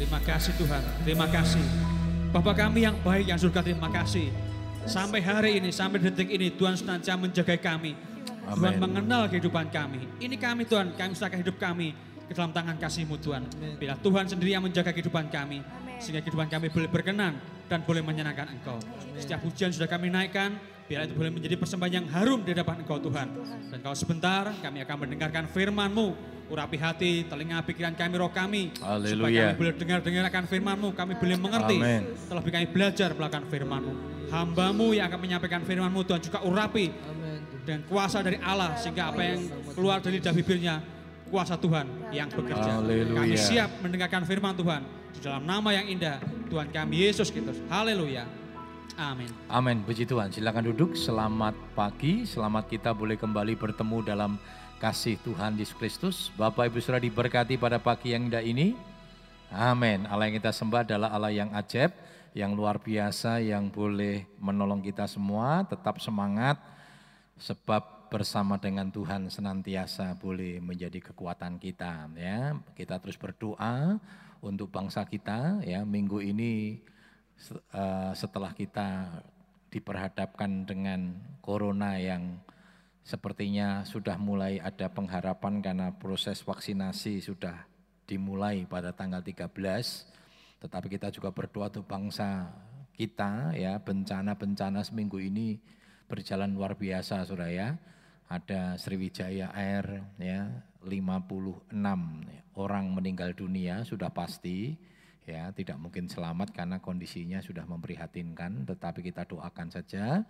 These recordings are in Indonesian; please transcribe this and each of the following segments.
Terima kasih Tuhan, terima kasih. Bapak kami yang baik yang surga terima kasih. Sampai hari ini, sampai detik ini Tuhan senantiasa menjaga kami. Tuhan Amin. mengenal kehidupan kami. Ini kami Tuhan, kami serahkan hidup kami ke dalam tangan kasih-Mu Tuhan. Bila Tuhan sendiri yang menjaga kehidupan kami, sehingga kehidupan kami boleh berkenan dan boleh menyenangkan Engkau. Setiap hujan sudah kami naikkan, biar itu boleh menjadi persembahan yang harum di hadapan Engkau Tuhan. Dan kalau sebentar kami akan mendengarkan firman-Mu, urapi hati, telinga, pikiran kami, roh kami. Supaya Haleluya. kami boleh dengar-dengar akan firman-Mu, kami boleh mengerti. Amin. Terlebih kami belajar melakukan firman-Mu. Hamba-Mu yang akan menyampaikan firman-Mu Tuhan juga urapi dan kuasa dari Allah sehingga apa yang keluar dari lidah bibirnya kuasa Tuhan yang bekerja. Haleluya. Kami siap mendengarkan firman Tuhan di dalam nama yang indah Tuhan kami Yesus Kristus. Haleluya. Amin. Amin, puji Tuhan. Silakan duduk. Selamat pagi. Selamat kita boleh kembali bertemu dalam kasih Tuhan Yesus Kristus. Bapak Ibu sudah diberkati pada pagi yang indah ini. Amin. Allah yang kita sembah adalah Allah yang ajaib, yang luar biasa, yang boleh menolong kita semua. Tetap semangat, sebab bersama dengan Tuhan senantiasa boleh menjadi kekuatan kita. Ya, kita terus berdoa untuk bangsa kita. Ya, minggu ini eh, setelah kita diperhadapkan dengan corona yang sepertinya sudah mulai ada pengharapan karena proses vaksinasi sudah dimulai pada tanggal 13 tetapi kita juga berdoa untuk bangsa kita ya. Bencana-bencana seminggu ini berjalan luar biasa Saudara ya ada Sriwijaya Air ya 56 orang meninggal dunia sudah pasti ya. Tidak mungkin selamat karena kondisinya sudah memprihatinkan tetapi kita doakan saja.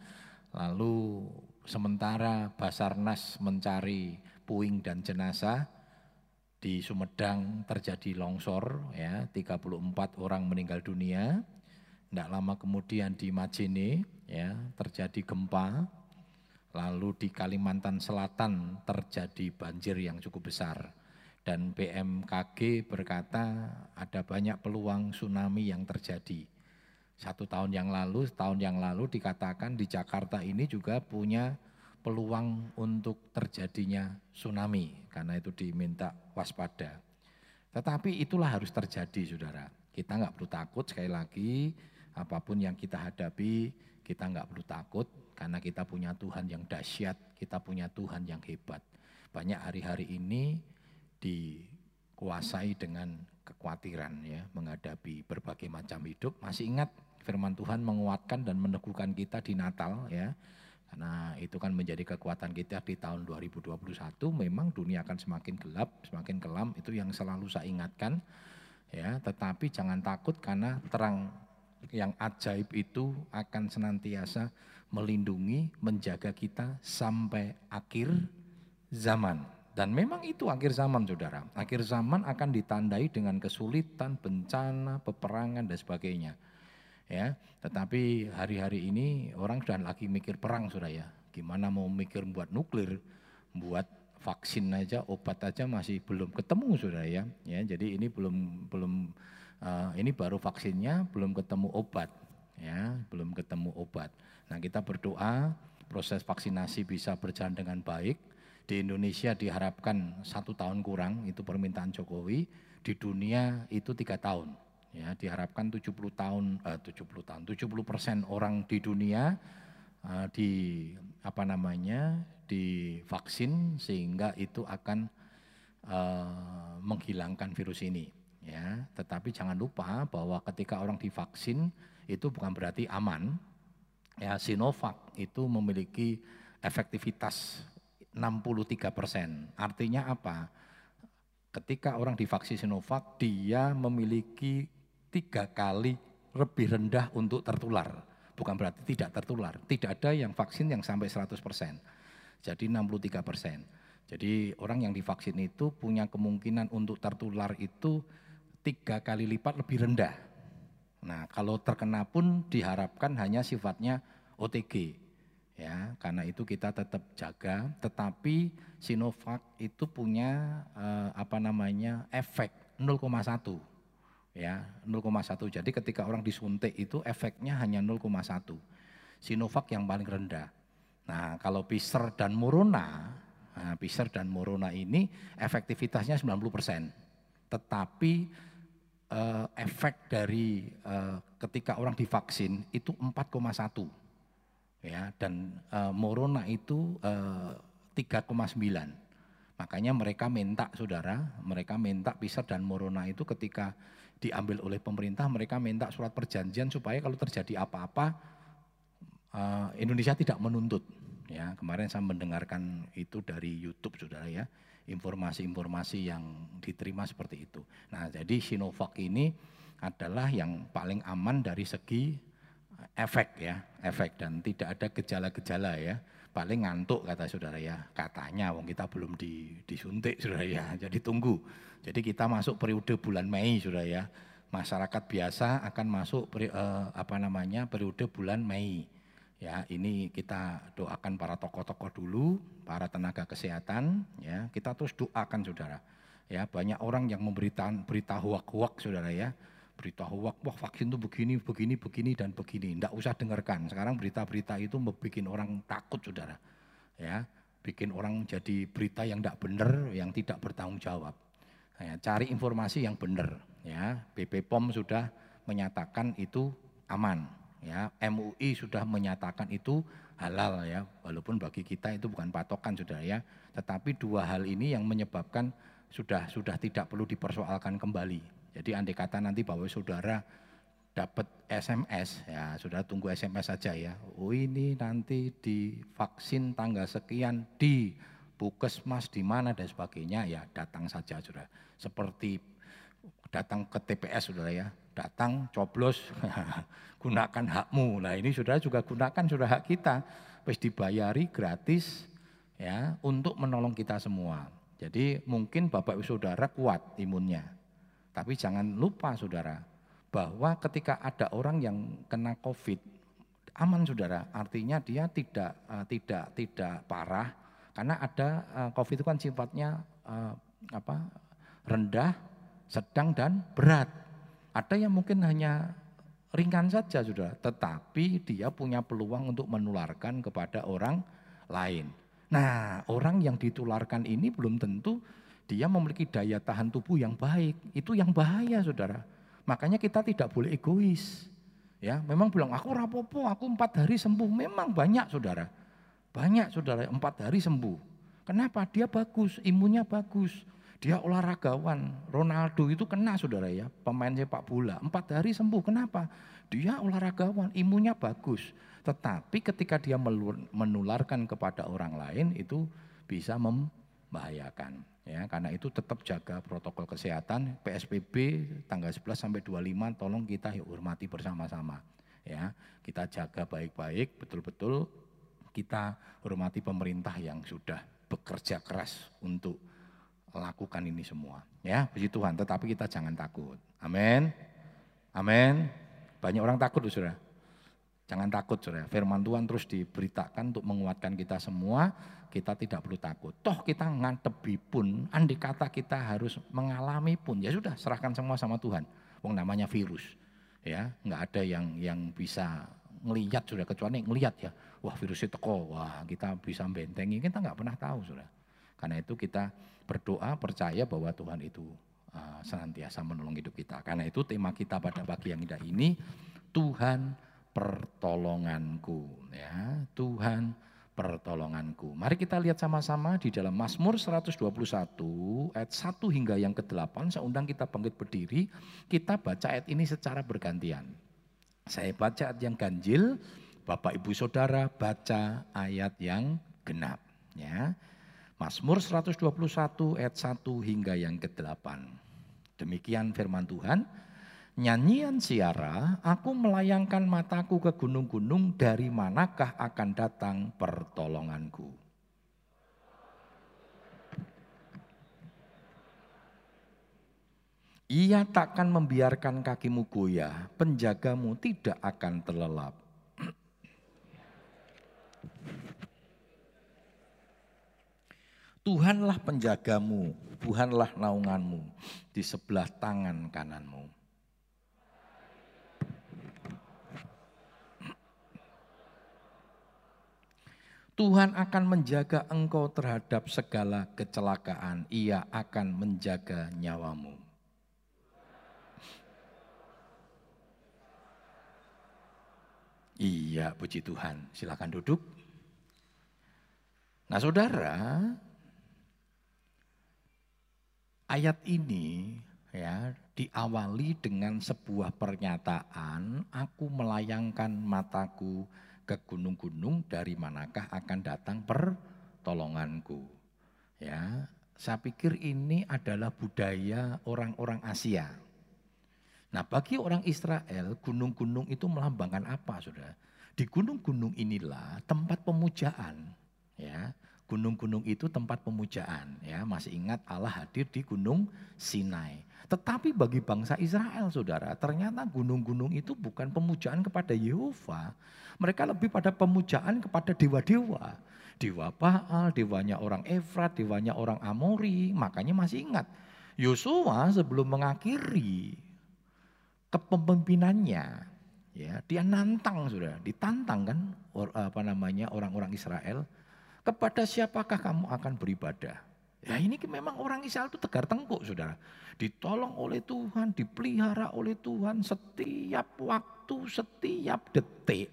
Lalu sementara Basarnas mencari puing dan jenazah di Sumedang terjadi longsor ya. 34 orang meninggal dunia. Tidak lama kemudian di Majene ya terjadi gempa. Lalu di Kalimantan Selatan terjadi banjir yang cukup besar. Dan BMKG berkata ada banyak peluang tsunami yang terjadi. Satu tahun yang lalu, tahun yang lalu dikatakan di Jakarta ini juga punya peluang untuk terjadinya tsunami karena itu diminta waspada. Tetapi itulah harus terjadi saudara. Kita nggak perlu takut sekali lagi apa pun yang kita hadapi kita nggak perlu takut karena kita punya Tuhan yang dahsyat, kita punya Tuhan yang hebat. Banyak hari-hari ini dikuasai dengan kekhawatiran ya menghadapi berbagai macam hidup. Masih ingat firman Tuhan menguatkan dan meneguhkan kita di Natal ya. Karena itu kan menjadi kekuatan kita di tahun 2021 memang dunia akan semakin gelap, semakin kelam itu yang selalu saya ingatkan ya, tetapi jangan takut karena terang yang ajaib itu akan senantiasa melindungi, menjaga kita sampai akhir zaman. Dan memang itu akhir zaman saudara. Akhir zaman akan ditandai dengan kesulitan, bencana, peperangan dan sebagainya. Ya, tetapi hari-hari ini orang sudah lagi mikir perang saudara ya. Gimana mau mikir buat nuklir, buat vaksin aja, obat aja masih belum ketemu saudara ya. Ya, jadi ini belum belum eh, ini baru vaksinnya, belum ketemu obat. Ya, belum ketemu obat. Nah, kita berdoa proses vaksinasi bisa berjalan dengan baik. Di Indonesia diharapkan satu tahun kurang, itu permintaan Jokowi. Di dunia itu tiga tahun. Ya, diharapkan 70 tahun, eh, 70 tahun, 70 persen orang di dunia eh, di apa namanya divaksin sehingga itu akan eh, menghilangkan virus ini. Ya, tetapi jangan lupa bahwa ketika orang divaksin itu bukan berarti aman. Ya, Sinovac itu memiliki efektivitas 63 persen. Artinya apa? Ketika orang divaksin Sinovac, dia memiliki tiga kali lebih rendah untuk tertular. Bukan berarti tidak tertular. Tidak ada yang vaksin yang sampai 100 persen. Jadi 63 persen. Jadi orang yang divaksin itu punya kemungkinan untuk tertular itu tiga kali lipat lebih rendah. Nah kalau terkena pun diharapkan hanya sifatnya OTG. Ya, karena itu kita tetap jaga, tetapi Sinovac itu punya eh, apa namanya efek 0,1 ya 0,1. Jadi ketika orang disuntik itu efeknya hanya 0,1. Sinovac yang paling rendah. Nah kalau Pfizer dan Morona, nah, Pfizer dan Morona ini efektivitasnya 90%. Tetapi uh, efek dari uh, ketika orang divaksin itu 4,1 ya dan uh, Morona itu uh, 3,9. Makanya mereka minta saudara, mereka minta Pfizer dan Morona itu ketika diambil oleh pemerintah, mereka minta surat perjanjian supaya kalau terjadi apa-apa uh, Indonesia tidak menuntut. Ya, kemarin saya mendengarkan itu dari YouTube saudara ya, informasi-informasi yang diterima seperti itu. Nah, jadi Sinovac ini adalah yang paling aman dari segi efek ya, efek dan tidak ada gejala-gejala ya. Paling ngantuk kata saudara ya, katanya wong kita belum di, disuntik saudara ya, jadi tunggu. Jadi kita masuk periode bulan Mei saudara ya, masyarakat biasa akan masuk peri, eh, apa namanya periode bulan Mei Ya, ini kita doakan para tokoh-tokoh dulu, para tenaga kesehatan, ya. Kita terus doakan Saudara. Ya, banyak orang yang memberitakan berita hoak-hoak Saudara ya. Berita hoak, wah vaksin itu begini, begini, begini dan begini. Enggak usah dengarkan. Sekarang berita-berita itu membuat orang takut Saudara. Ya, bikin orang jadi berita yang tidak benar, yang tidak bertanggung jawab. Ya, cari informasi yang benar. Ya, BP POM sudah menyatakan itu aman ya MUI sudah menyatakan itu halal ya walaupun bagi kita itu bukan patokan sudah ya tetapi dua hal ini yang menyebabkan sudah sudah tidak perlu dipersoalkan kembali jadi andai kata nanti bahwa saudara dapat SMS ya sudah tunggu SMS saja ya oh ini nanti di vaksin tanggal sekian di puskesmas di mana dan sebagainya ya datang saja sudah seperti datang ke TPS sudah ya datang coblos gunakan hakmu. Nah ini saudara juga gunakan sudah hak kita. Wis dibayari gratis ya untuk menolong kita semua. Jadi mungkin Bapak Ibu Saudara kuat imunnya. Tapi jangan lupa Saudara bahwa ketika ada orang yang kena Covid aman Saudara, artinya dia tidak uh, tidak tidak parah karena ada uh, Covid itu kan sifatnya uh, apa? rendah, sedang dan berat. Ada yang mungkin hanya ringan saja sudah, tetapi dia punya peluang untuk menularkan kepada orang lain. Nah, orang yang ditularkan ini belum tentu dia memiliki daya tahan tubuh yang baik. Itu yang bahaya, Saudara. Makanya kita tidak boleh egois. Ya, memang bilang aku rapopo, aku empat hari sembuh. Memang banyak, Saudara. Banyak, Saudara, empat hari sembuh. Kenapa? Dia bagus, imunnya bagus. Dia olahragawan. Ronaldo itu kena saudara ya, pemain sepak bola. Empat hari sembuh. Kenapa? Dia olahragawan, imunnya bagus. Tetapi ketika dia menularkan kepada orang lain itu bisa membahayakan. Ya, karena itu tetap jaga protokol kesehatan. PSBB tanggal 11 sampai 25 tolong kita hormati bersama-sama. Ya, kita jaga baik-baik, betul-betul kita hormati pemerintah yang sudah bekerja keras untuk lakukan ini semua. Ya, puji Tuhan. Tetapi kita jangan takut. Amin. Amin. Banyak orang takut, saudara. Jangan takut, saudara. Firman Tuhan terus diberitakan untuk menguatkan kita semua. Kita tidak perlu takut. Toh kita ngantebi pun, andai kata kita harus mengalami pun, ya sudah serahkan semua sama Tuhan. Wong namanya virus, ya nggak ada yang yang bisa ngelihat sudah kecuali ngelihat ya. Wah virus itu teko, wah kita bisa bentengi. Kita nggak pernah tahu, sudah. Karena itu kita berdoa percaya bahwa Tuhan itu uh, senantiasa menolong hidup kita. Karena itu tema kita pada pagi yang indah ini Tuhan pertolonganku ya. Tuhan pertolonganku. Mari kita lihat sama-sama di dalam Mazmur 121 ayat 1 hingga yang ke-8. Saya undang kita bangkit berdiri, kita baca ayat ini secara bergantian. Saya baca ayat yang ganjil, Bapak Ibu Saudara baca ayat yang genap ya. Mazmur 121 ayat 1 hingga yang ke-8. Demikian firman Tuhan. Nyanyian siara, aku melayangkan mataku ke gunung-gunung, dari manakah akan datang pertolonganku. Ia takkan membiarkan kakimu goyah, penjagamu tidak akan terlelap. Tuhanlah penjagamu, Tuhanlah naunganmu di sebelah tangan kananmu. Tuhan akan menjaga engkau terhadap segala kecelakaan. Ia akan menjaga nyawamu. Iya, puji Tuhan. Silakan duduk. Nah, Saudara, ayat ini ya diawali dengan sebuah pernyataan, aku melayangkan mataku ke gunung-gunung dari manakah akan datang pertolonganku. Ya, saya pikir ini adalah budaya orang-orang Asia. Nah bagi orang Israel, gunung-gunung itu melambangkan apa saudara? Di gunung-gunung inilah tempat pemujaan. ya Gunung-gunung itu tempat pemujaan. ya Masih ingat Allah hadir di gunung Sinai. Tetapi bagi bangsa Israel saudara, ternyata gunung-gunung itu bukan pemujaan kepada Yehova. Mereka lebih pada pemujaan kepada dewa-dewa. Dewa Baal, dewanya orang Efrat, dewanya orang Amori. Makanya masih ingat, Yosua sebelum mengakhiri kepemimpinannya ya dia nantang sudah ditantang kan apa namanya orang-orang Israel kepada siapakah kamu akan beribadah? Ya ini memang orang Israel itu tegar tengkuk saudara. Ditolong oleh Tuhan dipelihara oleh Tuhan setiap waktu setiap detik.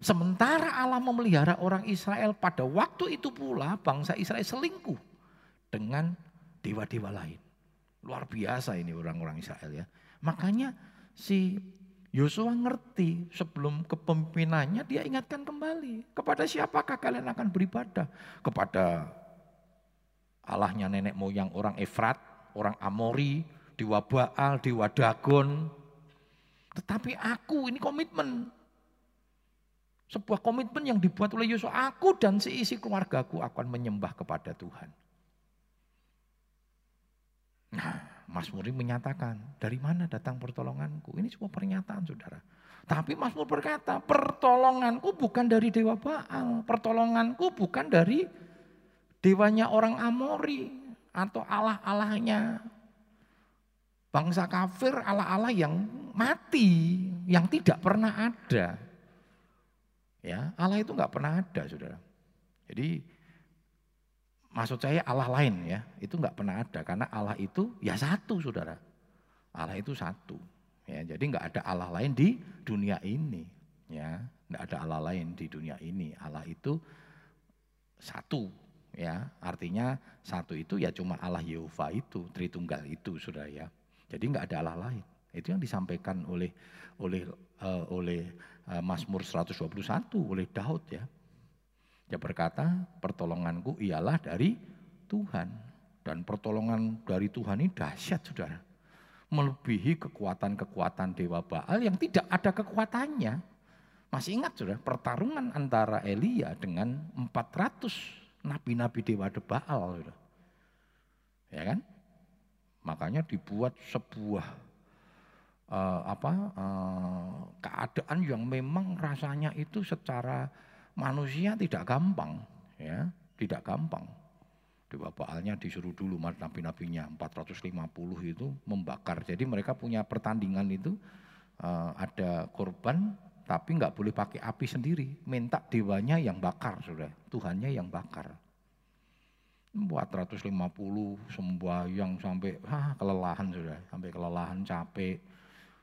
Sementara Allah memelihara orang Israel pada waktu itu pula bangsa Israel selingkuh dengan dewa-dewa lain. Luar biasa ini orang-orang Israel ya. Makanya si Yosua ngerti sebelum kepemimpinannya dia ingatkan kembali. Kepada siapakah kalian akan beribadah? Kepada Allahnya nenek moyang orang Efrat, orang Amori, Dewa Baal, Dewa Dagon. Tetapi aku ini komitmen. Sebuah komitmen yang dibuat oleh Yosua. Aku dan seisi keluargaku akan menyembah kepada Tuhan. Nah, Mazmur ini menyatakan, dari mana datang pertolonganku? Ini sebuah pernyataan saudara. Tapi Mazmur berkata, pertolonganku bukan dari Dewa Baal. Pertolonganku bukan dari dewanya orang Amori. Atau Allah-Allahnya bangsa kafir, Allah-Allah yang mati. Yang tidak pernah ada. Ya, Allah itu nggak pernah ada saudara. Jadi Maksud saya Allah lain ya, itu nggak pernah ada karena Allah itu ya satu saudara. Allah itu satu. Ya, jadi nggak ada Allah lain di dunia ini. Ya, nggak ada Allah lain di dunia ini. Allah itu satu. Ya, artinya satu itu ya cuma Allah Yehova itu, Tritunggal itu saudara ya. Jadi nggak ada Allah lain. Itu yang disampaikan oleh oleh uh, oleh uh, Mazmur 121 oleh Daud ya. Dia berkata, pertolonganku ialah dari Tuhan. Dan pertolongan dari Tuhan ini dahsyat saudara. Melebihi kekuatan-kekuatan Dewa Baal yang tidak ada kekuatannya. Masih ingat saudara, pertarungan antara Elia dengan 400 nabi-nabi Dewa Baal. Saudara. Ya kan? Makanya dibuat sebuah uh, apa uh, keadaan yang memang rasanya itu secara manusia tidak gampang, ya, tidak gampang. Dewa Baalnya disuruh dulu nabi-nabinya 450 itu membakar. Jadi mereka punya pertandingan itu uh, ada korban tapi nggak boleh pakai api sendiri, minta dewanya yang bakar sudah, Tuhannya yang bakar. 450 sembahyang sampai ah, kelelahan sudah, sampai kelelahan capek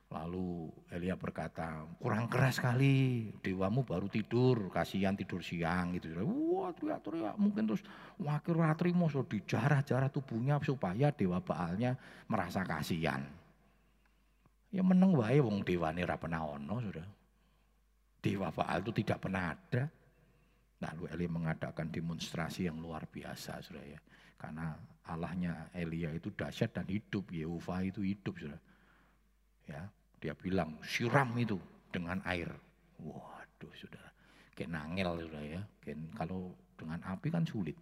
Lalu Elia berkata, kurang keras sekali, dewamu baru tidur, kasihan tidur siang gitu. Wah teriak-teriak, mungkin terus wakil ratri so dijarah-jarah tubuhnya supaya dewa Baalnya merasa kasihan. Ya meneng wae wong dewa ra pernah ono sudah. Dewa Baal itu tidak pernah ada. Lalu Elia mengadakan demonstrasi yang luar biasa sudah ya. Karena Allahnya Elia itu dahsyat dan hidup, Yehova itu hidup sudah. Ya, dia bilang siram itu dengan air. Waduh sudah, kayak nangel sudah ya. Kayak kalau dengan api kan sulit.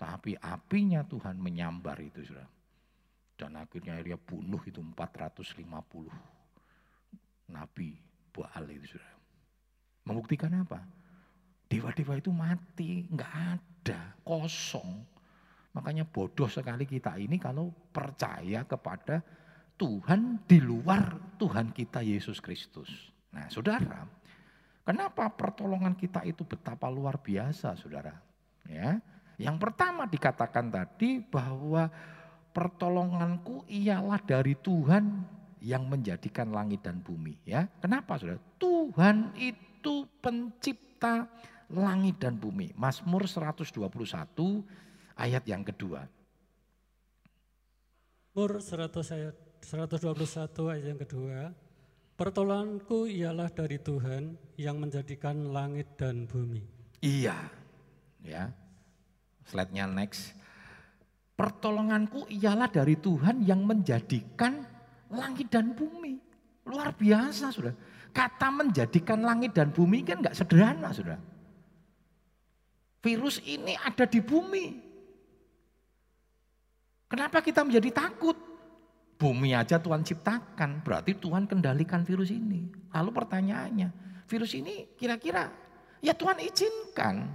Tapi apinya Tuhan menyambar itu sudah. Dan akhirnya dia bunuh itu 450 nabi Baal itu sudah. Membuktikan apa? Dewa-dewa itu mati, nggak ada, kosong. Makanya bodoh sekali kita ini kalau percaya kepada Tuhan di luar Tuhan kita Yesus Kristus. Nah saudara, kenapa pertolongan kita itu betapa luar biasa saudara? Ya, Yang pertama dikatakan tadi bahwa pertolonganku ialah dari Tuhan yang menjadikan langit dan bumi. Ya, Kenapa saudara? Tuhan itu pencipta langit dan bumi. Mazmur 121 ayat yang kedua. Mazmur 100 ayat 121 ayat yang kedua. Pertolonganku ialah dari Tuhan yang menjadikan langit dan bumi. Iya. Ya. Slide-nya next. Pertolonganku ialah dari Tuhan yang menjadikan langit dan bumi. Luar biasa sudah. Kata menjadikan langit dan bumi kan enggak sederhana sudah. Virus ini ada di bumi. Kenapa kita menjadi takut? Bumi aja Tuhan ciptakan, berarti Tuhan kendalikan virus ini. Lalu pertanyaannya, virus ini kira-kira ya Tuhan izinkan.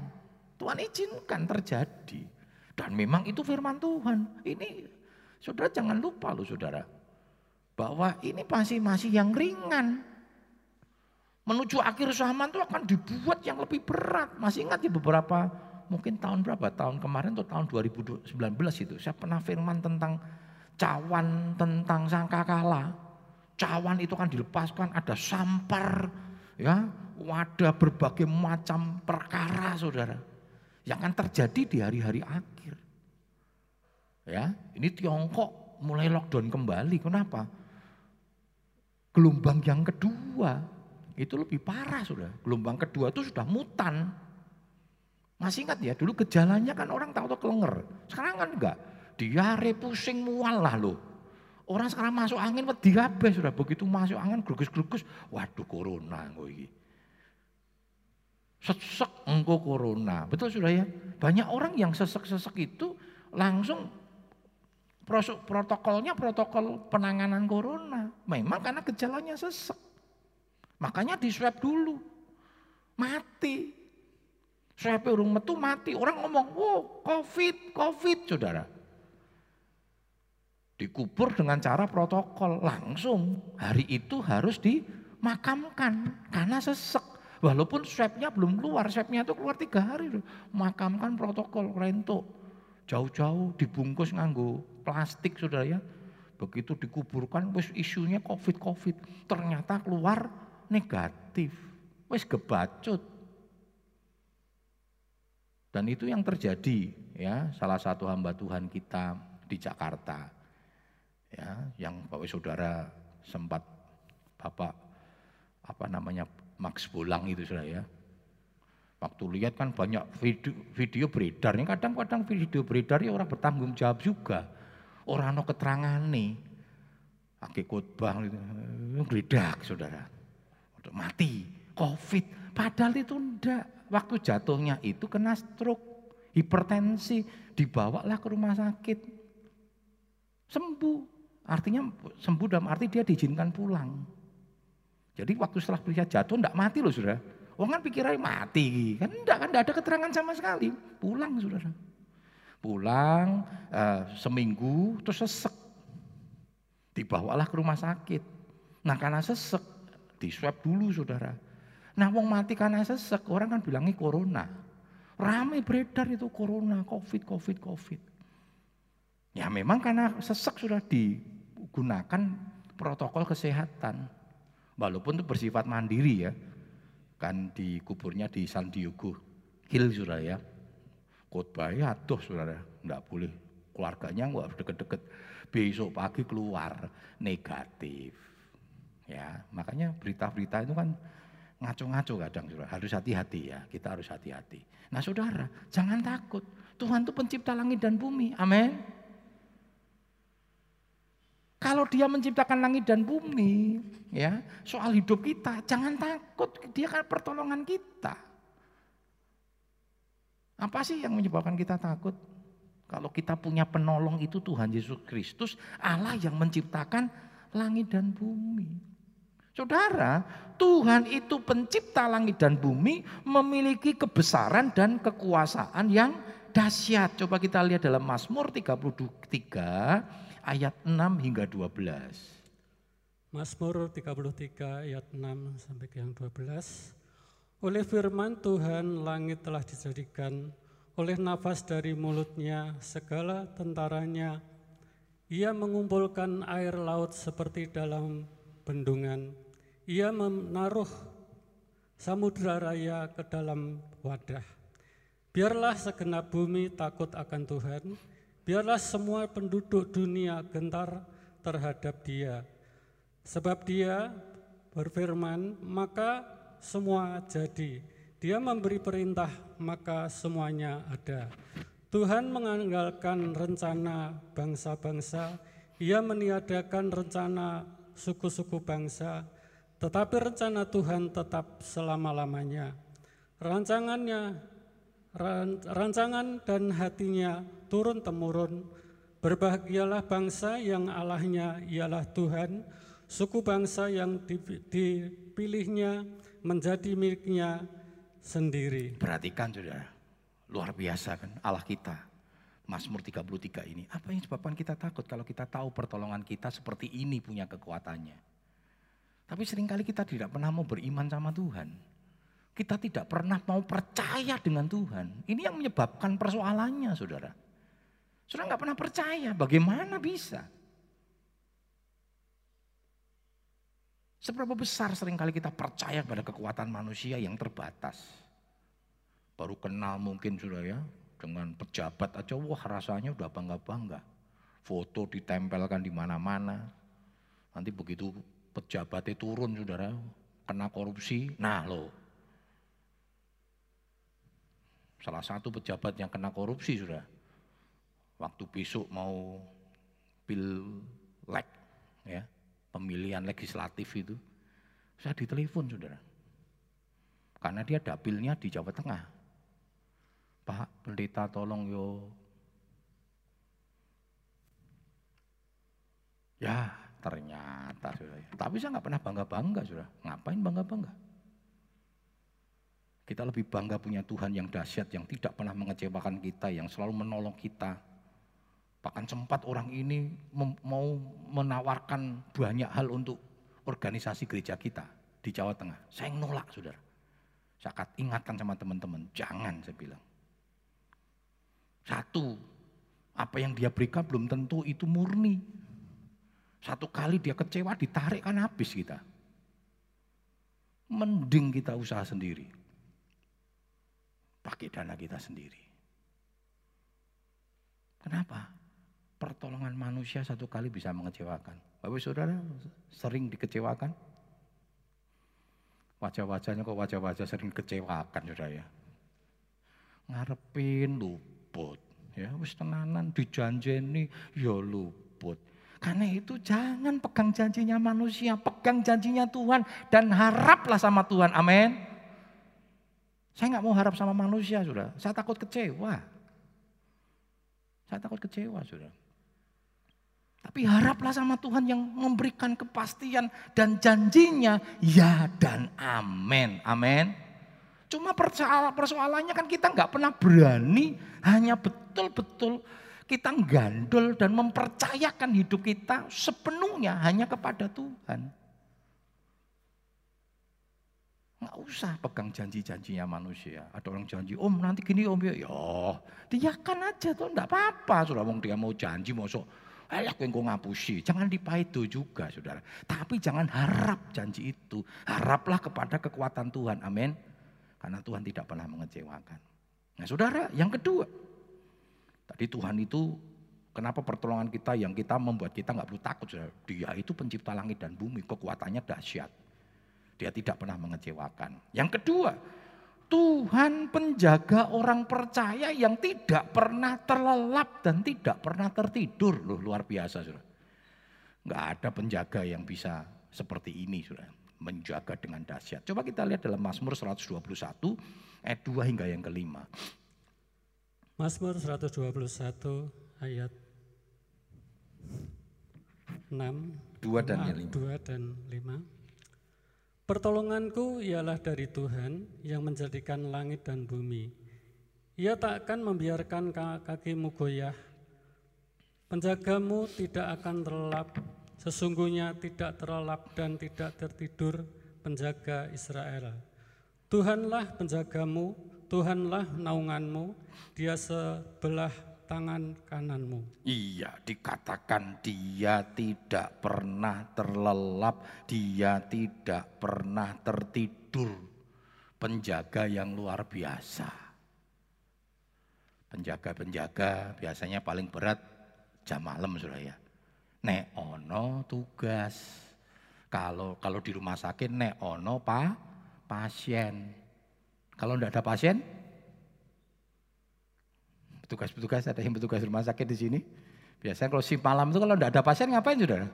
Tuhan izinkan terjadi. Dan memang itu firman Tuhan. Ini saudara jangan lupa loh saudara. Bahwa ini masih masih yang ringan. Menuju akhir zaman itu akan dibuat yang lebih berat. Masih ingat ya beberapa mungkin tahun berapa? Tahun kemarin atau tahun 2019 itu. Saya pernah firman tentang cawan tentang sangkakala. Cawan itu kan dilepaskan ada sampar, ya, wadah berbagai macam perkara, saudara, yang akan terjadi di hari-hari akhir. Ya, ini Tiongkok mulai lockdown kembali. Kenapa? Gelombang yang kedua itu lebih parah sudah. Gelombang kedua itu sudah mutan. Masih ingat ya, dulu gejalanya kan orang tahu-tahu kelenger. Sekarang kan enggak diare pusing mual lah lo. Orang sekarang masuk angin wedi kabeh sudah begitu masuk angin grugus-grugus, waduh corona engko iki. Sesek engko corona. Betul sudah ya? Banyak orang yang sesek-sesek itu langsung protokolnya protokol penanganan corona. Memang karena gejalanya sesek. Makanya di swab dulu. Mati. Swab urung metu mati. Orang ngomong, "Oh, Covid, Covid," Saudara. Dikubur dengan cara protokol langsung. Hari itu harus dimakamkan karena sesek. Walaupun swabnya belum keluar, swabnya itu keluar tiga hari. Makamkan protokol rento. Jauh-jauh dibungkus nganggo plastik sudah ya. Begitu dikuburkan wis isunya covid-covid. Ternyata keluar negatif. Wis gebacut. Dan itu yang terjadi ya salah satu hamba Tuhan kita di Jakarta ya yang Bapak Saudara sempat Bapak apa namanya Max Bolang itu sudah ya. Waktu lihat kan banyak video, video beredar, yang kadang-kadang video beredar ya orang bertanggung jawab juga. Orang no keterangan nih, pakai khotbah geledak saudara, untuk mati, covid. Padahal itu enggak, waktu jatuhnya itu kena stroke, hipertensi, dibawalah ke rumah sakit, sembuh. Artinya sembuh dalam arti dia diizinkan pulang. Jadi waktu setelah dia jatuh enggak mati loh saudara. Wong kan pikirannya mati, kan enggak kan enggak ada keterangan sama sekali. Pulang saudara. Pulang uh, seminggu terus sesek. Dibawalah ke rumah sakit. Nah karena sesek di swab dulu saudara. Nah wong mati karena sesek orang kan bilangnya corona. Rame beredar itu corona, covid, covid, covid. Ya memang karena sesek sudah di gunakan protokol kesehatan. Walaupun itu bersifat mandiri ya. Kan di kuburnya di San Diego Hill saudara ya. Khotbahnya aduh saudara, enggak boleh keluarganya enggak deket-deket. Besok pagi keluar negatif. Ya, makanya berita-berita itu kan ngaco-ngaco kadang saudara. Harus hati-hati ya, kita harus hati-hati. Nah saudara, jangan takut. Tuhan itu pencipta langit dan bumi. Amin. Kalau dia menciptakan langit dan bumi, ya, soal hidup kita, jangan takut, dia kan pertolongan kita. Apa sih yang menyebabkan kita takut? Kalau kita punya penolong itu Tuhan Yesus Kristus, Allah yang menciptakan langit dan bumi. Saudara, Tuhan itu pencipta langit dan bumi memiliki kebesaran dan kekuasaan yang dahsyat. Coba kita lihat dalam Mazmur 33 ayat 6 hingga 12. Mazmur 33 ayat 6 sampai ke yang 12. Oleh firman Tuhan langit telah dijadikan, oleh nafas dari mulutnya segala tentaranya. Ia mengumpulkan air laut seperti dalam bendungan. Ia menaruh samudra raya ke dalam wadah. Biarlah segenap bumi takut akan Tuhan, biarlah semua penduduk dunia gentar terhadap dia. Sebab dia berfirman, maka semua jadi. Dia memberi perintah, maka semuanya ada. Tuhan mengandalkan rencana bangsa-bangsa, ia meniadakan rencana suku-suku bangsa, tetapi rencana Tuhan tetap selama-lamanya. Rancangannya rancangan dan hatinya turun-temurun. Berbahagialah bangsa yang Allahnya ialah Tuhan, suku bangsa yang dipilihnya menjadi miliknya sendiri. Perhatikan saudara, luar biasa kan Allah kita. Mazmur 33 ini, apa yang sebabkan kita takut kalau kita tahu pertolongan kita seperti ini punya kekuatannya. Tapi sering kali kita tidak pernah mau beriman sama Tuhan. Kita tidak pernah mau percaya dengan Tuhan. Ini yang menyebabkan persoalannya saudara. Saudara nggak pernah percaya, bagaimana bisa? Seberapa besar sering kali kita percaya pada kekuatan manusia yang terbatas. Baru kenal mungkin sudah ya, dengan pejabat aja wah rasanya udah bangga-bangga. Foto ditempelkan di mana-mana. Nanti begitu pejabatnya turun saudara, kena korupsi, nah loh salah satu pejabat yang kena korupsi sudah. Waktu besok mau pilek ya, pemilihan legislatif itu, saya ditelepon saudara. Karena dia dapilnya di Jawa Tengah. Pak pendeta tolong yo. Ya ternyata sudah. Tapi saya nggak pernah bangga-bangga sudah. Ngapain bangga-bangga? Kita lebih bangga punya Tuhan yang dahsyat, yang tidak pernah mengecewakan kita, yang selalu menolong kita. Bahkan sempat orang ini mau menawarkan banyak hal untuk organisasi gereja kita di Jawa Tengah. Saya nolak, saudara. Saya ingatkan sama teman-teman, jangan saya bilang. Satu, apa yang dia berikan belum tentu itu murni. Satu kali dia kecewa ditarik kan habis kita. Mending kita usaha sendiri pakai dana kita sendiri. Kenapa? Pertolongan manusia satu kali bisa mengecewakan. Bapak saudara sering dikecewakan? Wajah-wajahnya kok wajah-wajah sering kecewakan saudara ya. Ngarepin luput. Ya wis tenanan dijanjeni ya luput. Karena itu jangan pegang janjinya manusia, pegang janjinya Tuhan dan haraplah sama Tuhan. Amin. Saya nggak mau harap sama manusia, sudah. Saya takut kecewa. Saya takut kecewa, sudah. Tapi haraplah sama Tuhan yang memberikan kepastian dan janjinya ya dan amin. Amin. Cuma persoalannya kan kita nggak pernah berani hanya betul-betul kita gandol dan mempercayakan hidup kita sepenuhnya hanya kepada Tuhan. Nggak usah pegang janji-janjinya manusia. Ada orang janji, om nanti gini om ya. Ya, kan aja tuh, enggak apa-apa. Sudah mau dia mau janji, mau sok. Alah kau ngapusi. Jangan dipaitu juga saudara. Tapi jangan harap janji itu. Haraplah kepada kekuatan Tuhan. Amin. Karena Tuhan tidak pernah mengecewakan. Nah saudara, yang kedua. Tadi Tuhan itu Kenapa pertolongan kita yang kita membuat kita nggak perlu takut. Saudara. Dia itu pencipta langit dan bumi, kekuatannya dahsyat. Dia tidak pernah mengecewakan. Yang kedua, Tuhan penjaga orang percaya yang tidak pernah terlelap dan tidak pernah tertidur. Loh, luar biasa, Saudara. Enggak ada penjaga yang bisa seperti ini, Saudara. Menjaga dengan dahsyat. Coba kita lihat dalam Mazmur 121 ayat 2 hingga yang kelima. Mazmur 121 ayat 6 2 dan 5. 2 dan 5. Pertolonganku ialah dari Tuhan yang menjadikan langit dan bumi. Ia tak akan membiarkan kakimu goyah. Penjagamu tidak akan terlelap, sesungguhnya tidak terlelap dan tidak tertidur penjaga Israel. Tuhanlah penjagamu, Tuhanlah naunganmu, dia sebelah tangan kananmu. Iya, dikatakan dia tidak pernah terlelap, dia tidak pernah tertidur. penjaga yang luar biasa. Penjaga-penjaga biasanya paling berat jam malam sudah ya. Nek ono tugas. Kalau kalau di rumah sakit nek ono pa pasien. Kalau tidak ada pasien, petugas-petugas ada yang petugas rumah sakit di sini. Biasanya kalau si malam itu kalau tidak ada pasien ngapain sudah?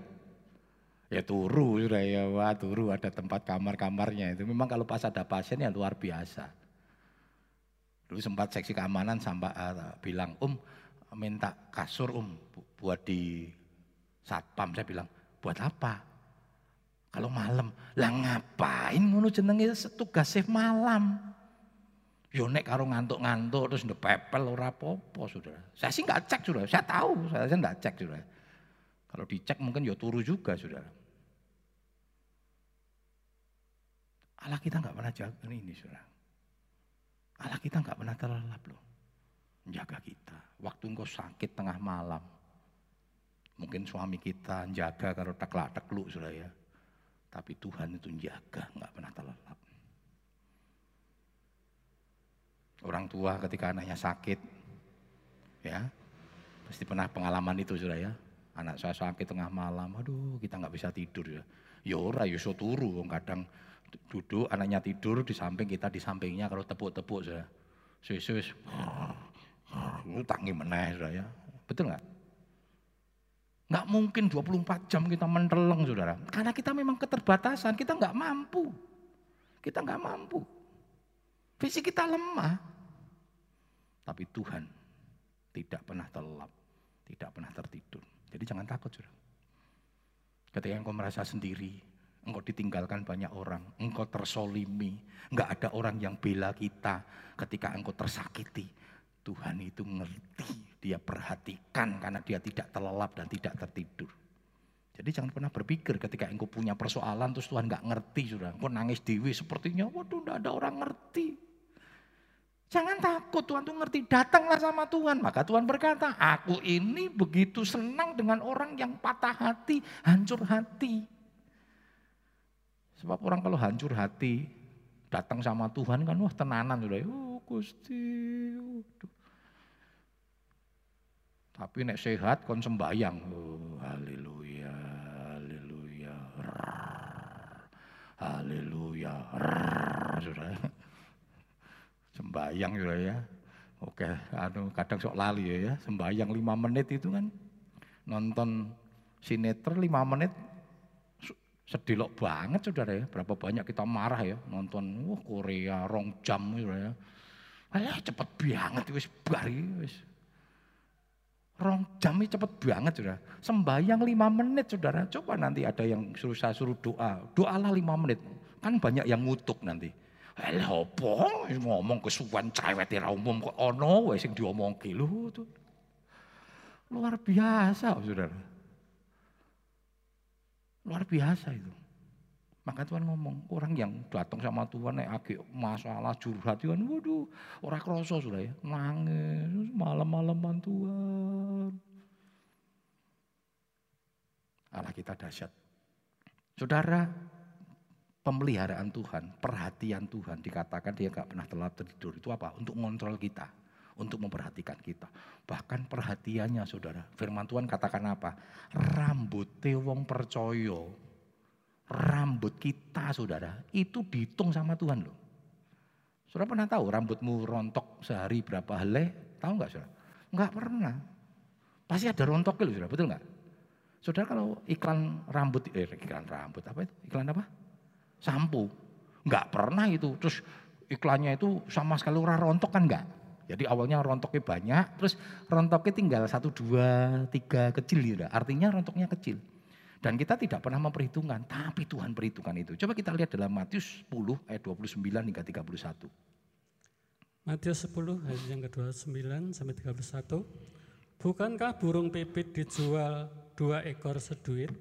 Ya turu sudah ya, wah turu ada tempat kamar-kamarnya itu. Memang kalau pas ada pasien ya luar biasa. Dulu sempat seksi keamanan sampai uh, bilang, Om minta kasur Om buat di satpam. Saya bilang, buat apa? Kalau malam, lah ngapain ngono jenenge tugas malam. Yo nek karo ngantuk-ngantuk terus pepel ora apa-apa Saudara. Saya sih nggak cek Saudara. Saya tahu, saya nggak cek Saudara. Kalau dicek mungkin yo turu juga Saudara. Allah kita nggak pernah jaga ini Saudara. Allah kita nggak pernah terlelap loh. Menjaga kita. Waktu engkau sakit tengah malam. Mungkin suami kita jaga kalau teklak tekluk Saudara ya. Tapi Tuhan itu jaga, nggak pernah terlelap. Orang tua ketika anaknya sakit, ya pasti pernah pengalaman itu sudah ya. Anak saya sakit tengah malam, aduh kita nggak bisa tidur ya. Ya ora, ya turu, kadang duduk anaknya tidur di samping kita di sampingnya kalau tepuk-tepuk sudah. Itu tangi meneh sudah ya. Betul nggak? Nggak mungkin 24 jam kita menteleng saudara. Karena kita memang keterbatasan, kita nggak mampu. Kita nggak mampu. Fisik kita lemah. Tapi Tuhan tidak pernah terlelap, tidak pernah tertidur. Jadi jangan takut saudara. Ketika engkau merasa sendiri, engkau ditinggalkan banyak orang, engkau tersolimi, enggak ada orang yang bela kita ketika engkau tersakiti. Tuhan itu ngerti, dia perhatikan karena dia tidak terlelap dan tidak tertidur. Jadi jangan pernah berpikir ketika engkau punya persoalan terus Tuhan nggak ngerti sudah. Engkau nangis dewi sepertinya, waduh enggak ada orang ngerti. Jangan takut, Tuhan tuh ngerti. Datanglah sama Tuhan. Maka Tuhan berkata, aku ini begitu senang dengan orang yang patah hati, hancur hati. Sebab orang kalau hancur hati, datang sama Tuhan kan, wah tenanan. Oh Gusti. Tapi nek sehat kon sembayang. Oh, haleluya, haleluya. Haleluya. Sembayang gitu ya. Oke, anu kadang sok lali ya, ya. sembayang lima menit itu kan nonton sinetron lima menit sedilok banget saudara ya. Berapa banyak kita marah ya nonton wah Korea rong jam gitu ya. Alah cepet banget wis bari wis. Rong jam ini cepet banget saudara. Sembayang lima menit saudara. Coba nanti ada yang suruh saya suruh doa. Doalah lima menit. Kan banyak yang ngutuk nanti. Lah apa ngomong kesuwan cewek ra umum kok ana wae sing diomongke lho. Luar biasa, Saudara. Luar biasa itu. Maka Tuhan ngomong, orang yang datang sama Tuhan nek agak masalah curhat Tuhan, waduh, orang kroso sudah ya, nangis malam-malaman Tuhan. Allah kita dahsyat. Saudara, pemeliharaan Tuhan, perhatian Tuhan dikatakan dia nggak pernah telat tidur itu apa? Untuk mengontrol kita, untuk memperhatikan kita. Bahkan perhatiannya saudara, firman Tuhan katakan apa? Rambut wong percaya, rambut kita saudara, itu dihitung sama Tuhan loh. Saudara pernah tahu rambutmu rontok sehari berapa helai? Tahu nggak saudara? Nggak pernah. Pasti ada rontoknya loh saudara, betul nggak? Saudara kalau iklan rambut, eh iklan rambut apa itu? Iklan apa? Sampo. Enggak pernah itu. Terus iklannya itu sama sekali orang rontok kan enggak. Jadi awalnya rontoknya banyak, terus rontoknya tinggal satu, dua, tiga kecil gitu. Artinya rontoknya kecil. Dan kita tidak pernah memperhitungkan, tapi Tuhan perhitungkan itu. Coba kita lihat dalam Matius 10 ayat 29 hingga 31. Matius 10 ayat yang ke-29 sampai 31. Bukankah burung pipit dijual dua ekor seduit?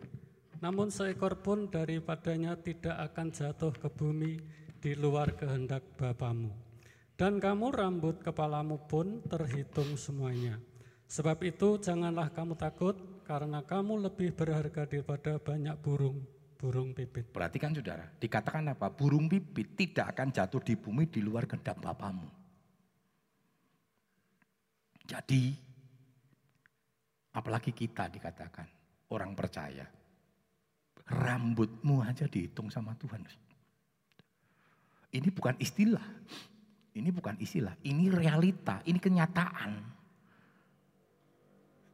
Namun seekor pun daripadanya tidak akan jatuh ke bumi di luar kehendak Bapamu. Dan kamu rambut kepalamu pun terhitung semuanya. Sebab itu janganlah kamu takut karena kamu lebih berharga daripada banyak burung burung pipit. Perhatikan saudara, dikatakan apa? Burung pipit tidak akan jatuh di bumi di luar kehendak Bapamu. Jadi, apalagi kita dikatakan orang percaya. Rambutmu aja dihitung sama Tuhan. Ini bukan istilah. Ini bukan istilah, ini realita, ini kenyataan.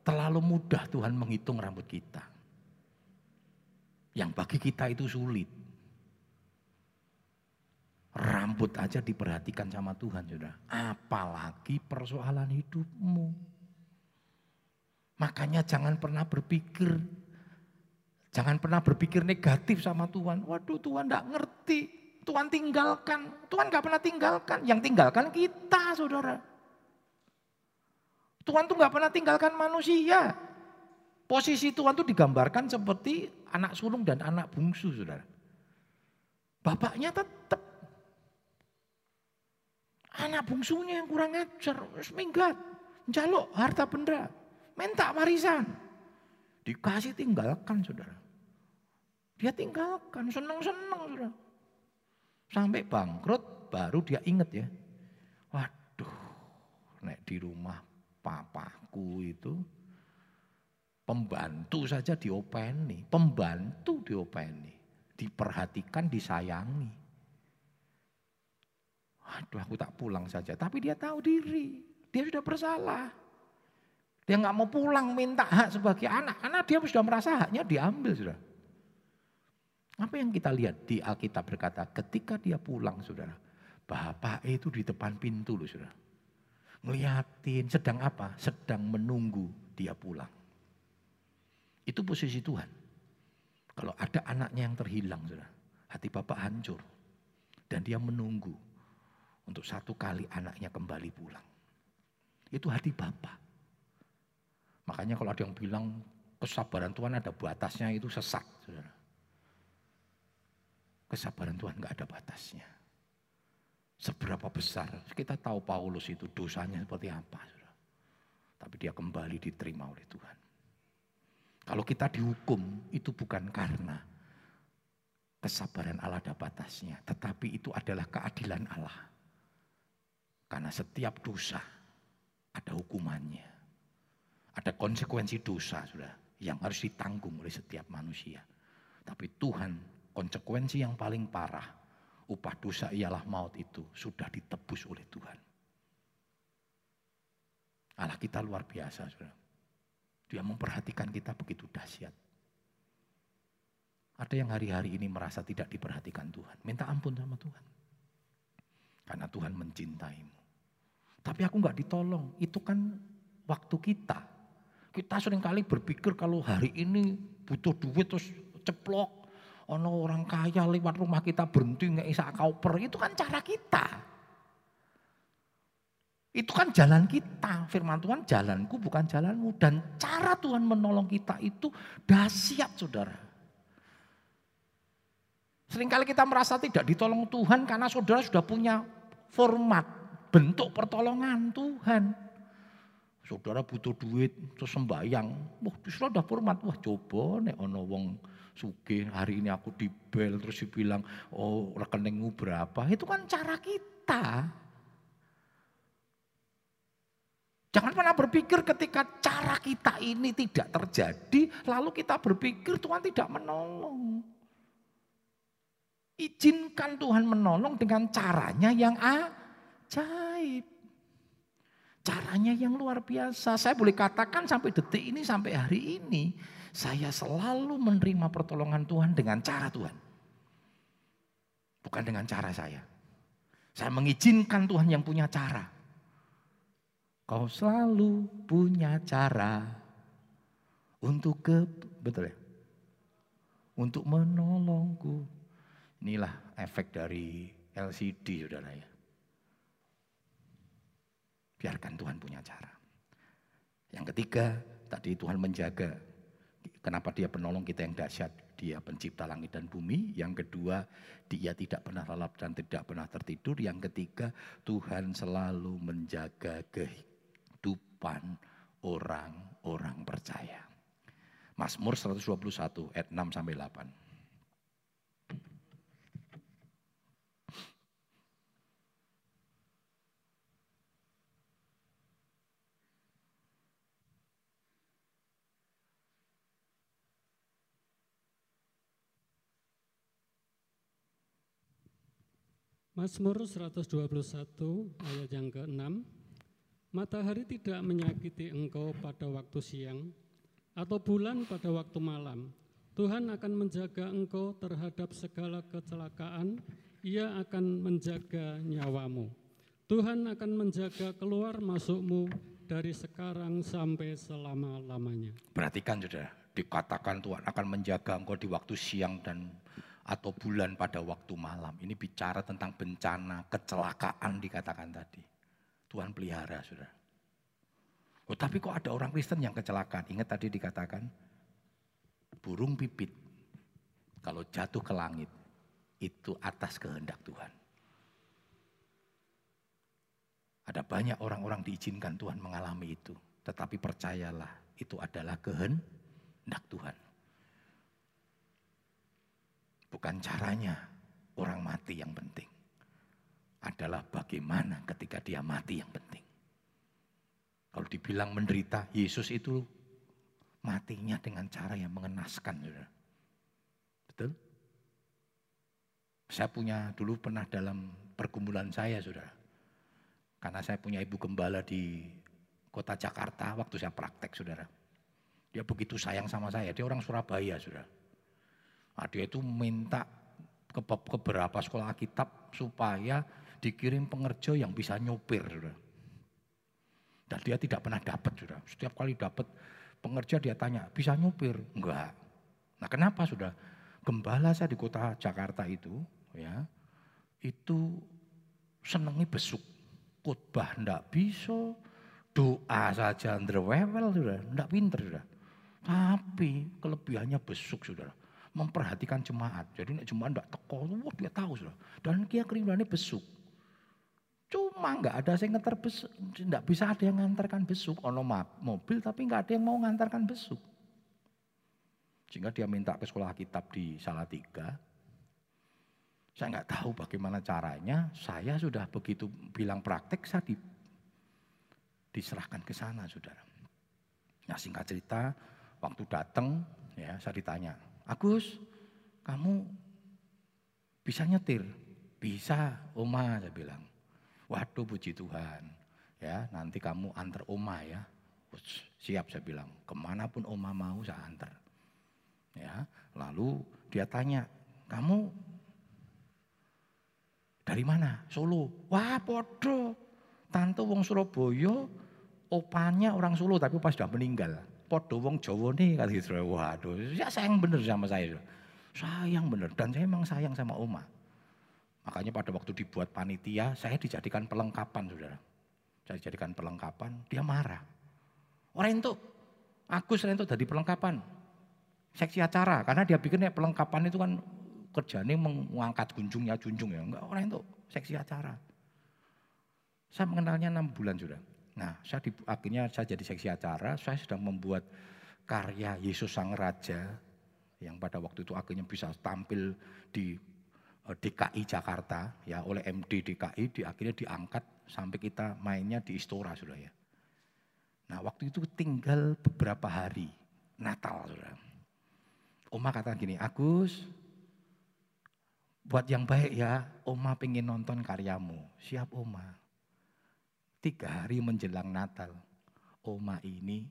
Terlalu mudah Tuhan menghitung rambut kita. Yang bagi kita itu sulit. Rambut aja diperhatikan sama Tuhan, sudah. Apalagi persoalan hidupmu. Makanya jangan pernah berpikir, jangan pernah berpikir negatif sama Tuhan. Waduh Tuhan tidak ngerti, Tuhan tinggalkan. Tuhan gak pernah tinggalkan, yang tinggalkan kita saudara. Tuhan tuh gak pernah tinggalkan manusia. Posisi Tuhan tuh digambarkan seperti anak sulung dan anak bungsu saudara. Bapaknya tetap. Anak bungsunya yang kurang ajar, minggat. Jaluk harta benda, minta warisan. Dikasih tinggalkan saudara. Dia tinggalkan, senang-senang saudara. Sampai bangkrut baru dia ingat ya. Waduh, nek di rumah papaku itu pembantu saja diopeni, pembantu diopeni, diperhatikan, disayangi. Waduh aku tak pulang saja. Tapi dia tahu diri. Dia sudah bersalah. Dia nggak mau pulang minta hak sebagai anak. Karena dia sudah merasa haknya diambil sudah. Apa yang kita lihat di Alkitab berkata ketika dia pulang saudara. Bapak itu di depan pintu loh saudara. Ngeliatin sedang apa? Sedang menunggu dia pulang. Itu posisi Tuhan. Kalau ada anaknya yang terhilang saudara. Hati bapak hancur. Dan dia menunggu untuk satu kali anaknya kembali pulang. Itu hati Bapak. Makanya kalau ada yang bilang kesabaran Tuhan ada batasnya itu sesat. Saudara. Kesabaran Tuhan nggak ada batasnya. Seberapa besar, kita tahu Paulus itu dosanya seperti apa. Saudara. Tapi dia kembali diterima oleh Tuhan. Kalau kita dihukum itu bukan karena kesabaran Allah ada batasnya. Tetapi itu adalah keadilan Allah. Karena setiap dosa ada hukumannya. Ada konsekuensi dosa sudah yang harus ditanggung oleh setiap manusia. Tapi Tuhan konsekuensi yang paling parah upah dosa ialah maut itu sudah ditebus oleh Tuhan. Allah kita luar biasa sudah. Dia memperhatikan kita begitu dahsyat. Ada yang hari-hari ini merasa tidak diperhatikan Tuhan. Minta ampun sama Tuhan. Karena Tuhan mencintaimu. Tapi aku nggak ditolong. Itu kan waktu kita. Kita sering kali berpikir kalau hari ini butuh duit terus ceplok. Ono orang kaya lewat rumah kita berhenti nggak bisa kauper. Itu kan cara kita. Itu kan jalan kita. Firman Tuhan jalanku bukan jalanmu. Dan cara Tuhan menolong kita itu dahsyat saudara. Seringkali kita merasa tidak ditolong Tuhan karena saudara sudah punya format, bentuk pertolongan Tuhan. Saudara butuh duit terus sembayang. Wah, sudah format. Wah, coba nek ono wong suge hari ini aku dibel terus dibilang, "Oh, rekeningmu berapa?" Itu kan cara kita. Jangan pernah berpikir ketika cara kita ini tidak terjadi, lalu kita berpikir Tuhan tidak menolong. Izinkan Tuhan menolong dengan caranya yang ajaib. Caranya yang luar biasa. Saya boleh katakan sampai detik ini, sampai hari ini. Saya selalu menerima pertolongan Tuhan dengan cara Tuhan. Bukan dengan cara saya. Saya mengizinkan Tuhan yang punya cara. Kau selalu punya cara untuk ke betul ya? Untuk menolongku. Inilah efek dari LCD saudara ya. Biarkan Tuhan punya cara. Yang ketiga, tadi Tuhan menjaga. Kenapa dia penolong kita yang dahsyat? Dia pencipta langit dan bumi. Yang kedua, dia tidak pernah lalap dan tidak pernah tertidur. Yang ketiga, Tuhan selalu menjaga kehidupan orang-orang percaya. Mazmur 121 ayat 6 sampai 8. Mazmur 121 ayat yang ke-6 Matahari tidak menyakiti engkau pada waktu siang atau bulan pada waktu malam. Tuhan akan menjaga engkau terhadap segala kecelakaan, ia akan menjaga nyawamu. Tuhan akan menjaga keluar masukmu dari sekarang sampai selama-lamanya. Perhatikan sudah, dikatakan Tuhan akan menjaga engkau di waktu siang dan atau bulan pada waktu malam. Ini bicara tentang bencana, kecelakaan dikatakan tadi. Tuhan pelihara, sudah. Oh, tapi kok ada orang Kristen yang kecelakaan? Ingat tadi dikatakan, burung pipit kalau jatuh ke langit, itu atas kehendak Tuhan. Ada banyak orang-orang diizinkan Tuhan mengalami itu. Tetapi percayalah, itu adalah kehendak Tuhan. Bukan caranya orang mati yang penting. Adalah bagaimana ketika dia mati yang penting. Kalau dibilang menderita, Yesus itu matinya dengan cara yang mengenaskan. Betul? Saya punya dulu pernah dalam pergumulan saya, saudara. Karena saya punya ibu gembala di kota Jakarta waktu saya praktek, saudara. Dia begitu sayang sama saya, dia orang Surabaya, saudara. Nah, dia itu minta ke, beberapa sekolah kitab supaya dikirim pengerja yang bisa nyopir. Dan dia tidak pernah dapat. Sudah. Setiap kali dapat pengerja dia tanya, bisa nyopir? Enggak. Nah kenapa sudah? Gembala saya di kota Jakarta itu, ya, itu senangi besuk. Khotbah enggak bisa, doa saja underwewel sudah, enggak pinter sudah. Tapi kelebihannya besuk sudah memperhatikan jemaat. Jadi nek jemaat tidak teko, wah dia tahu sudah. Dan kia kerinduannya besuk. Cuma nggak ada yang ngantar besuk, nggak bisa ada yang ngantarkan besuk. Ono mobil tapi nggak ada yang mau ngantarkan besuk. Sehingga dia minta ke sekolah kitab di Salatiga. Saya nggak tahu bagaimana caranya. Saya sudah begitu bilang praktek, saya di, diserahkan ke sana, saudara. Nah singkat cerita, waktu datang, ya saya ditanya, Agus, kamu bisa nyetir? Bisa, Oma saya bilang. Waduh puji Tuhan. Ya, nanti kamu antar Oma ya. Siap saya bilang, ke mana pun Oma mau saya antar. Ya, lalu dia tanya, kamu dari mana? Solo. Wah, podo. Tante wong Surabaya, opanya orang Solo tapi pas sudah meninggal podo wong Jawa nih kata gitu. Waduh, ya sayang bener sama saya. Sayang bener dan saya emang sayang sama Oma. Makanya pada waktu dibuat panitia, saya dijadikan pelengkapan, saudara. Saya dijadikan pelengkapan, dia marah. Orang itu, selain itu jadi pelengkapan. Seksi acara, karena dia bikinnya pelengkapan itu kan kerjanya mengangkat kunjungnya junjung ya. Enggak, orang itu seksi acara. Saya mengenalnya enam bulan sudah. Nah, saya di, akhirnya saya jadi seksi acara, saya sedang membuat karya Yesus Sang Raja yang pada waktu itu akhirnya bisa tampil di eh, DKI Jakarta ya oleh MD DKI di akhirnya diangkat sampai kita mainnya di Istora sudah ya. Nah waktu itu tinggal beberapa hari Natal sudah. Oma kata gini, Agus buat yang baik ya, Oma pengen nonton karyamu. Siap Oma. Tiga hari menjelang Natal, Oma ini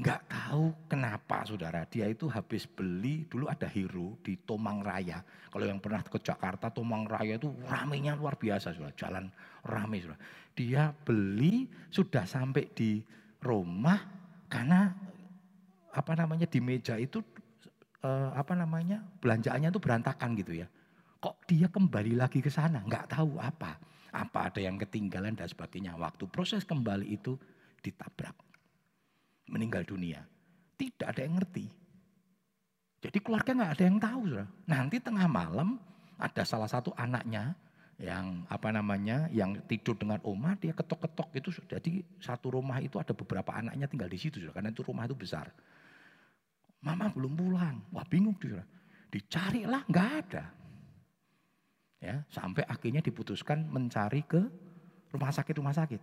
nggak tahu kenapa saudara. Dia itu habis beli, dulu ada Hero di Tomang Raya. Kalau yang pernah ke Jakarta, Tomang Raya itu ramenya luar biasa saudara. Jalan rame saudara. Dia beli, sudah sampai di rumah karena apa namanya di meja itu eh, apa namanya belanjaannya itu berantakan gitu ya. Kok dia kembali lagi ke sana? Nggak tahu apa apa ada yang ketinggalan dan sebagainya. Waktu proses kembali itu ditabrak. Meninggal dunia. Tidak ada yang ngerti. Jadi keluarga nggak ada yang tahu. Saudara. Nanti tengah malam ada salah satu anaknya yang apa namanya yang tidur dengan oma dia ketok-ketok itu jadi satu rumah itu ada beberapa anaknya tinggal di situ saudara, karena itu rumah itu besar. Mama belum pulang, wah bingung dia. Dicarilah nggak ada. Ya, sampai akhirnya diputuskan mencari ke rumah sakit-rumah sakit.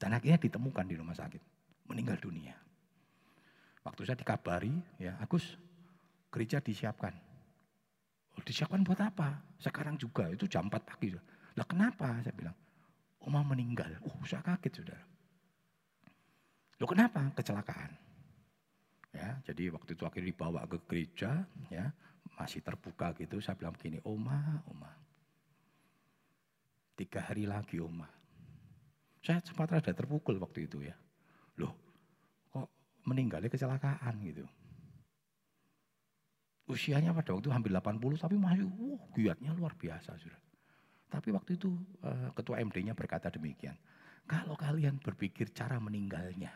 Dan akhirnya ditemukan di rumah sakit. Meninggal dunia. Waktu saya dikabari, ya Agus, gereja disiapkan. disiapkan buat apa? Sekarang juga, itu jam 4 pagi. Lah kenapa? Saya bilang, Oma meninggal. Oh saya kaget sudah. Loh kenapa? Kecelakaan. Ya, jadi waktu itu akhirnya dibawa ke gereja, ya masih terbuka gitu. Saya bilang begini, Oma, Oma, tiga hari lagi Oma. Saya sempat rada terpukul waktu itu ya. Loh, kok meninggalnya kecelakaan gitu. Usianya pada waktu itu hampir 80 tapi masih wah giatnya luar biasa sudah. Tapi waktu itu uh, ketua MD-nya berkata demikian. Kalau kalian berpikir cara meninggalnya.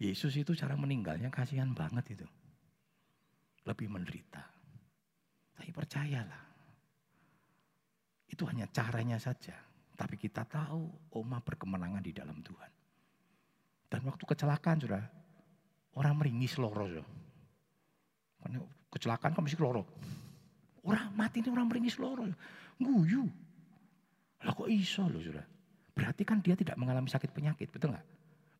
Yesus itu cara meninggalnya kasihan banget itu. Lebih menderita. Tapi percayalah. Itu hanya caranya saja. Tapi kita tahu Oma berkemenangan di dalam Tuhan. Dan waktu kecelakaan sudah orang meringis loro. Karena kecelakaan kan mesti loro. Orang mati ini orang meringis loro. Guyu. Lah kok iso loh sudah. Berarti kan dia tidak mengalami sakit penyakit, betul nggak?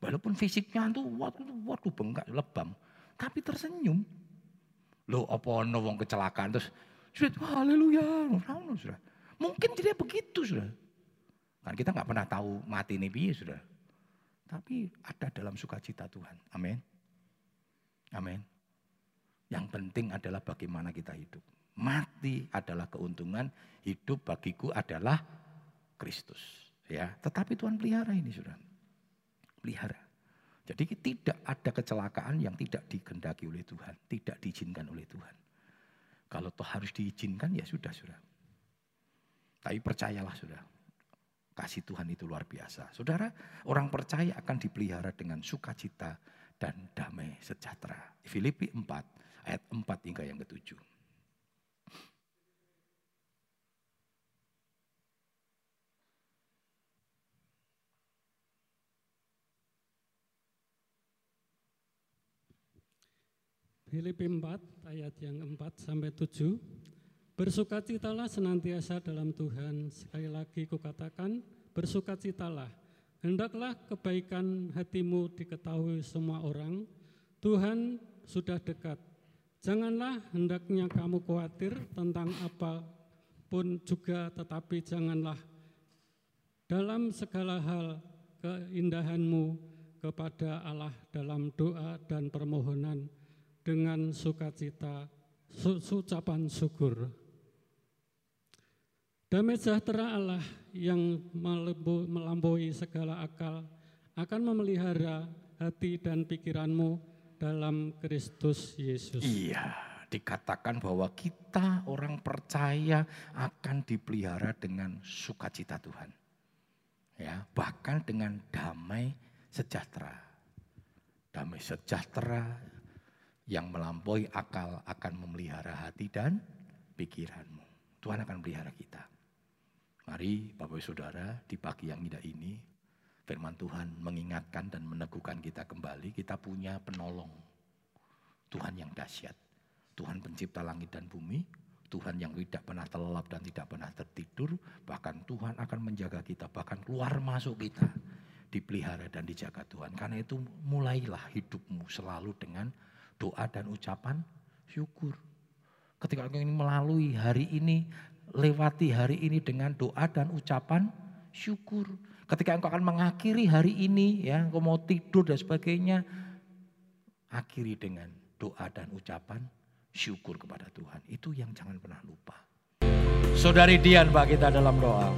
Walaupun fisiknya itu waktu waktu bengkak lebam, tapi tersenyum. Loh apa ono wong kecelakaan terus sudah haleluya, sudah. Mungkin tidak begitu sudah. Kan kita nggak pernah tahu mati ini biar sudah. Tapi ada dalam sukacita Tuhan. Amin. Amin. Yang penting adalah bagaimana kita hidup. Mati adalah keuntungan, hidup bagiku adalah Kristus. Ya, tetapi Tuhan pelihara ini sudah. Pelihara. Jadi tidak ada kecelakaan yang tidak dikendaki oleh Tuhan, tidak diizinkan oleh Tuhan. Kalau toh harus diizinkan ya sudah, sudah. Tapi percayalah sudah, kasih Tuhan itu luar biasa. Saudara, orang percaya akan dipelihara dengan sukacita dan damai sejahtera. Filipi 4 ayat 4 hingga yang ketujuh. Filipi 4 ayat yang 4 sampai 7. Bersukacitalah senantiasa dalam Tuhan. Sekali lagi kukatakan, bersukacitalah. Hendaklah kebaikan hatimu diketahui semua orang. Tuhan sudah dekat. Janganlah hendaknya kamu khawatir tentang apa pun juga, tetapi janganlah dalam segala hal keindahanmu kepada Allah dalam doa dan permohonan dengan sukacita, su ucapan syukur. Damai sejahtera Allah yang melampaui segala akal akan memelihara hati dan pikiranmu dalam Kristus Yesus. Iya, dikatakan bahwa kita orang percaya akan dipelihara dengan sukacita Tuhan. Ya, bahkan dengan damai sejahtera. Damai sejahtera yang melampaui akal akan memelihara hati dan pikiranmu. Tuhan akan melihara kita. Mari Bapak Saudara di pagi yang indah ini firman Tuhan mengingatkan dan meneguhkan kita kembali kita punya penolong. Tuhan yang dahsyat. Tuhan pencipta langit dan bumi. Tuhan yang tidak pernah terlelap dan tidak pernah tertidur. Bahkan Tuhan akan menjaga kita. Bahkan keluar masuk kita. Dipelihara dan dijaga Tuhan. Karena itu mulailah hidupmu selalu dengan doa dan ucapan syukur. Ketika engkau ini melalui hari ini, lewati hari ini dengan doa dan ucapan syukur. Ketika engkau akan mengakhiri hari ini, ya, engkau mau tidur dan sebagainya, akhiri dengan doa dan ucapan syukur kepada Tuhan. Itu yang jangan pernah lupa. Saudari Dian, Pak kita dalam doa.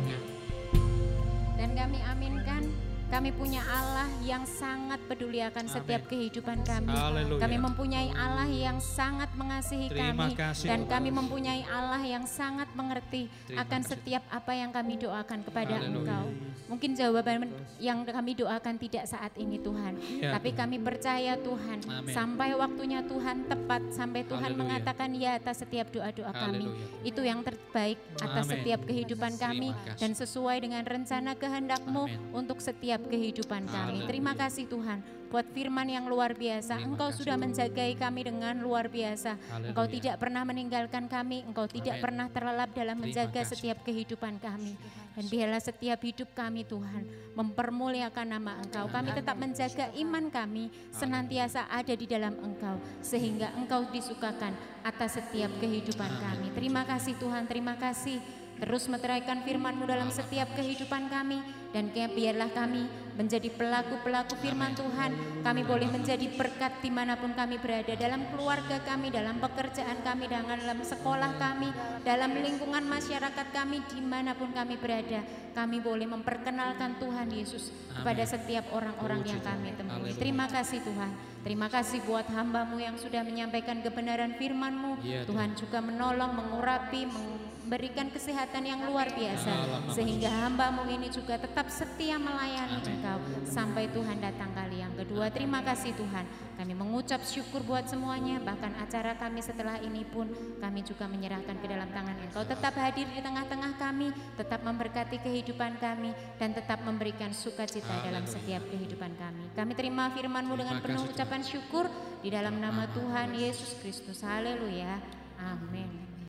Dan kami aminkan kami punya Allah yang sangat peduli akan Amin. setiap kehidupan kami. Haleluya. Kami mempunyai Allah yang sangat mengasihi Terima kami kasih, dan kami mempunyai Allah yang sangat mengerti Terima akan kasih. setiap apa yang kami doakan kepada Haleluya. Engkau. Mungkin jawaban yang kami doakan tidak saat ini Tuhan, ya, tapi Tuhan. kami percaya Tuhan Amin. sampai waktunya Tuhan tepat sampai Tuhan Haleluya. mengatakan ya atas setiap doa-doa kami. Itu yang terbaik atas Amin. setiap kehidupan kami dan sesuai dengan rencana kehendak-Mu untuk setiap kehidupan kami. Terima kasih Tuhan buat firman yang luar biasa. Engkau sudah menjagai kami dengan luar biasa. Engkau tidak pernah meninggalkan kami, Engkau tidak pernah terlelap dalam menjaga setiap kehidupan kami. Dan biarlah setiap hidup kami Tuhan mempermuliakan nama Engkau. Kami tetap menjaga iman kami senantiasa ada di dalam Engkau. Sehingga Engkau disukakan atas setiap kehidupan kami. Terima kasih Tuhan, terima kasih terus meteraikan firman-Mu dalam setiap kehidupan kami dan biarlah kami menjadi pelaku-pelaku firman Tuhan. Kami boleh menjadi berkat di mana pun kami berada, dalam keluarga kami, dalam pekerjaan kami, dalam sekolah kami, dalam lingkungan masyarakat kami, di mana pun kami berada. Kami boleh memperkenalkan Tuhan Yesus kepada setiap orang-orang yang kami temui. Terima kasih Tuhan. Terima kasih buat hambamu yang sudah menyampaikan kebenaran firman-Mu. Iya, Tuhan juga menolong, mengurapi, meng berikan kesehatan yang luar biasa. Sehingga hambamu ini juga tetap setia melayani engkau. Sampai Tuhan datang kali yang kedua. Terima kasih Tuhan. Kami mengucap syukur buat semuanya. Bahkan acara kami setelah ini pun kami juga menyerahkan ke dalam tangan engkau. Tetap hadir di tengah-tengah kami tetap memberkati kehidupan kami dan tetap memberikan sukacita dalam setiap kehidupan kami. Kami terima firmanmu dengan penuh ucapan syukur di dalam nama Tuhan Yesus Kristus. Haleluya. Amin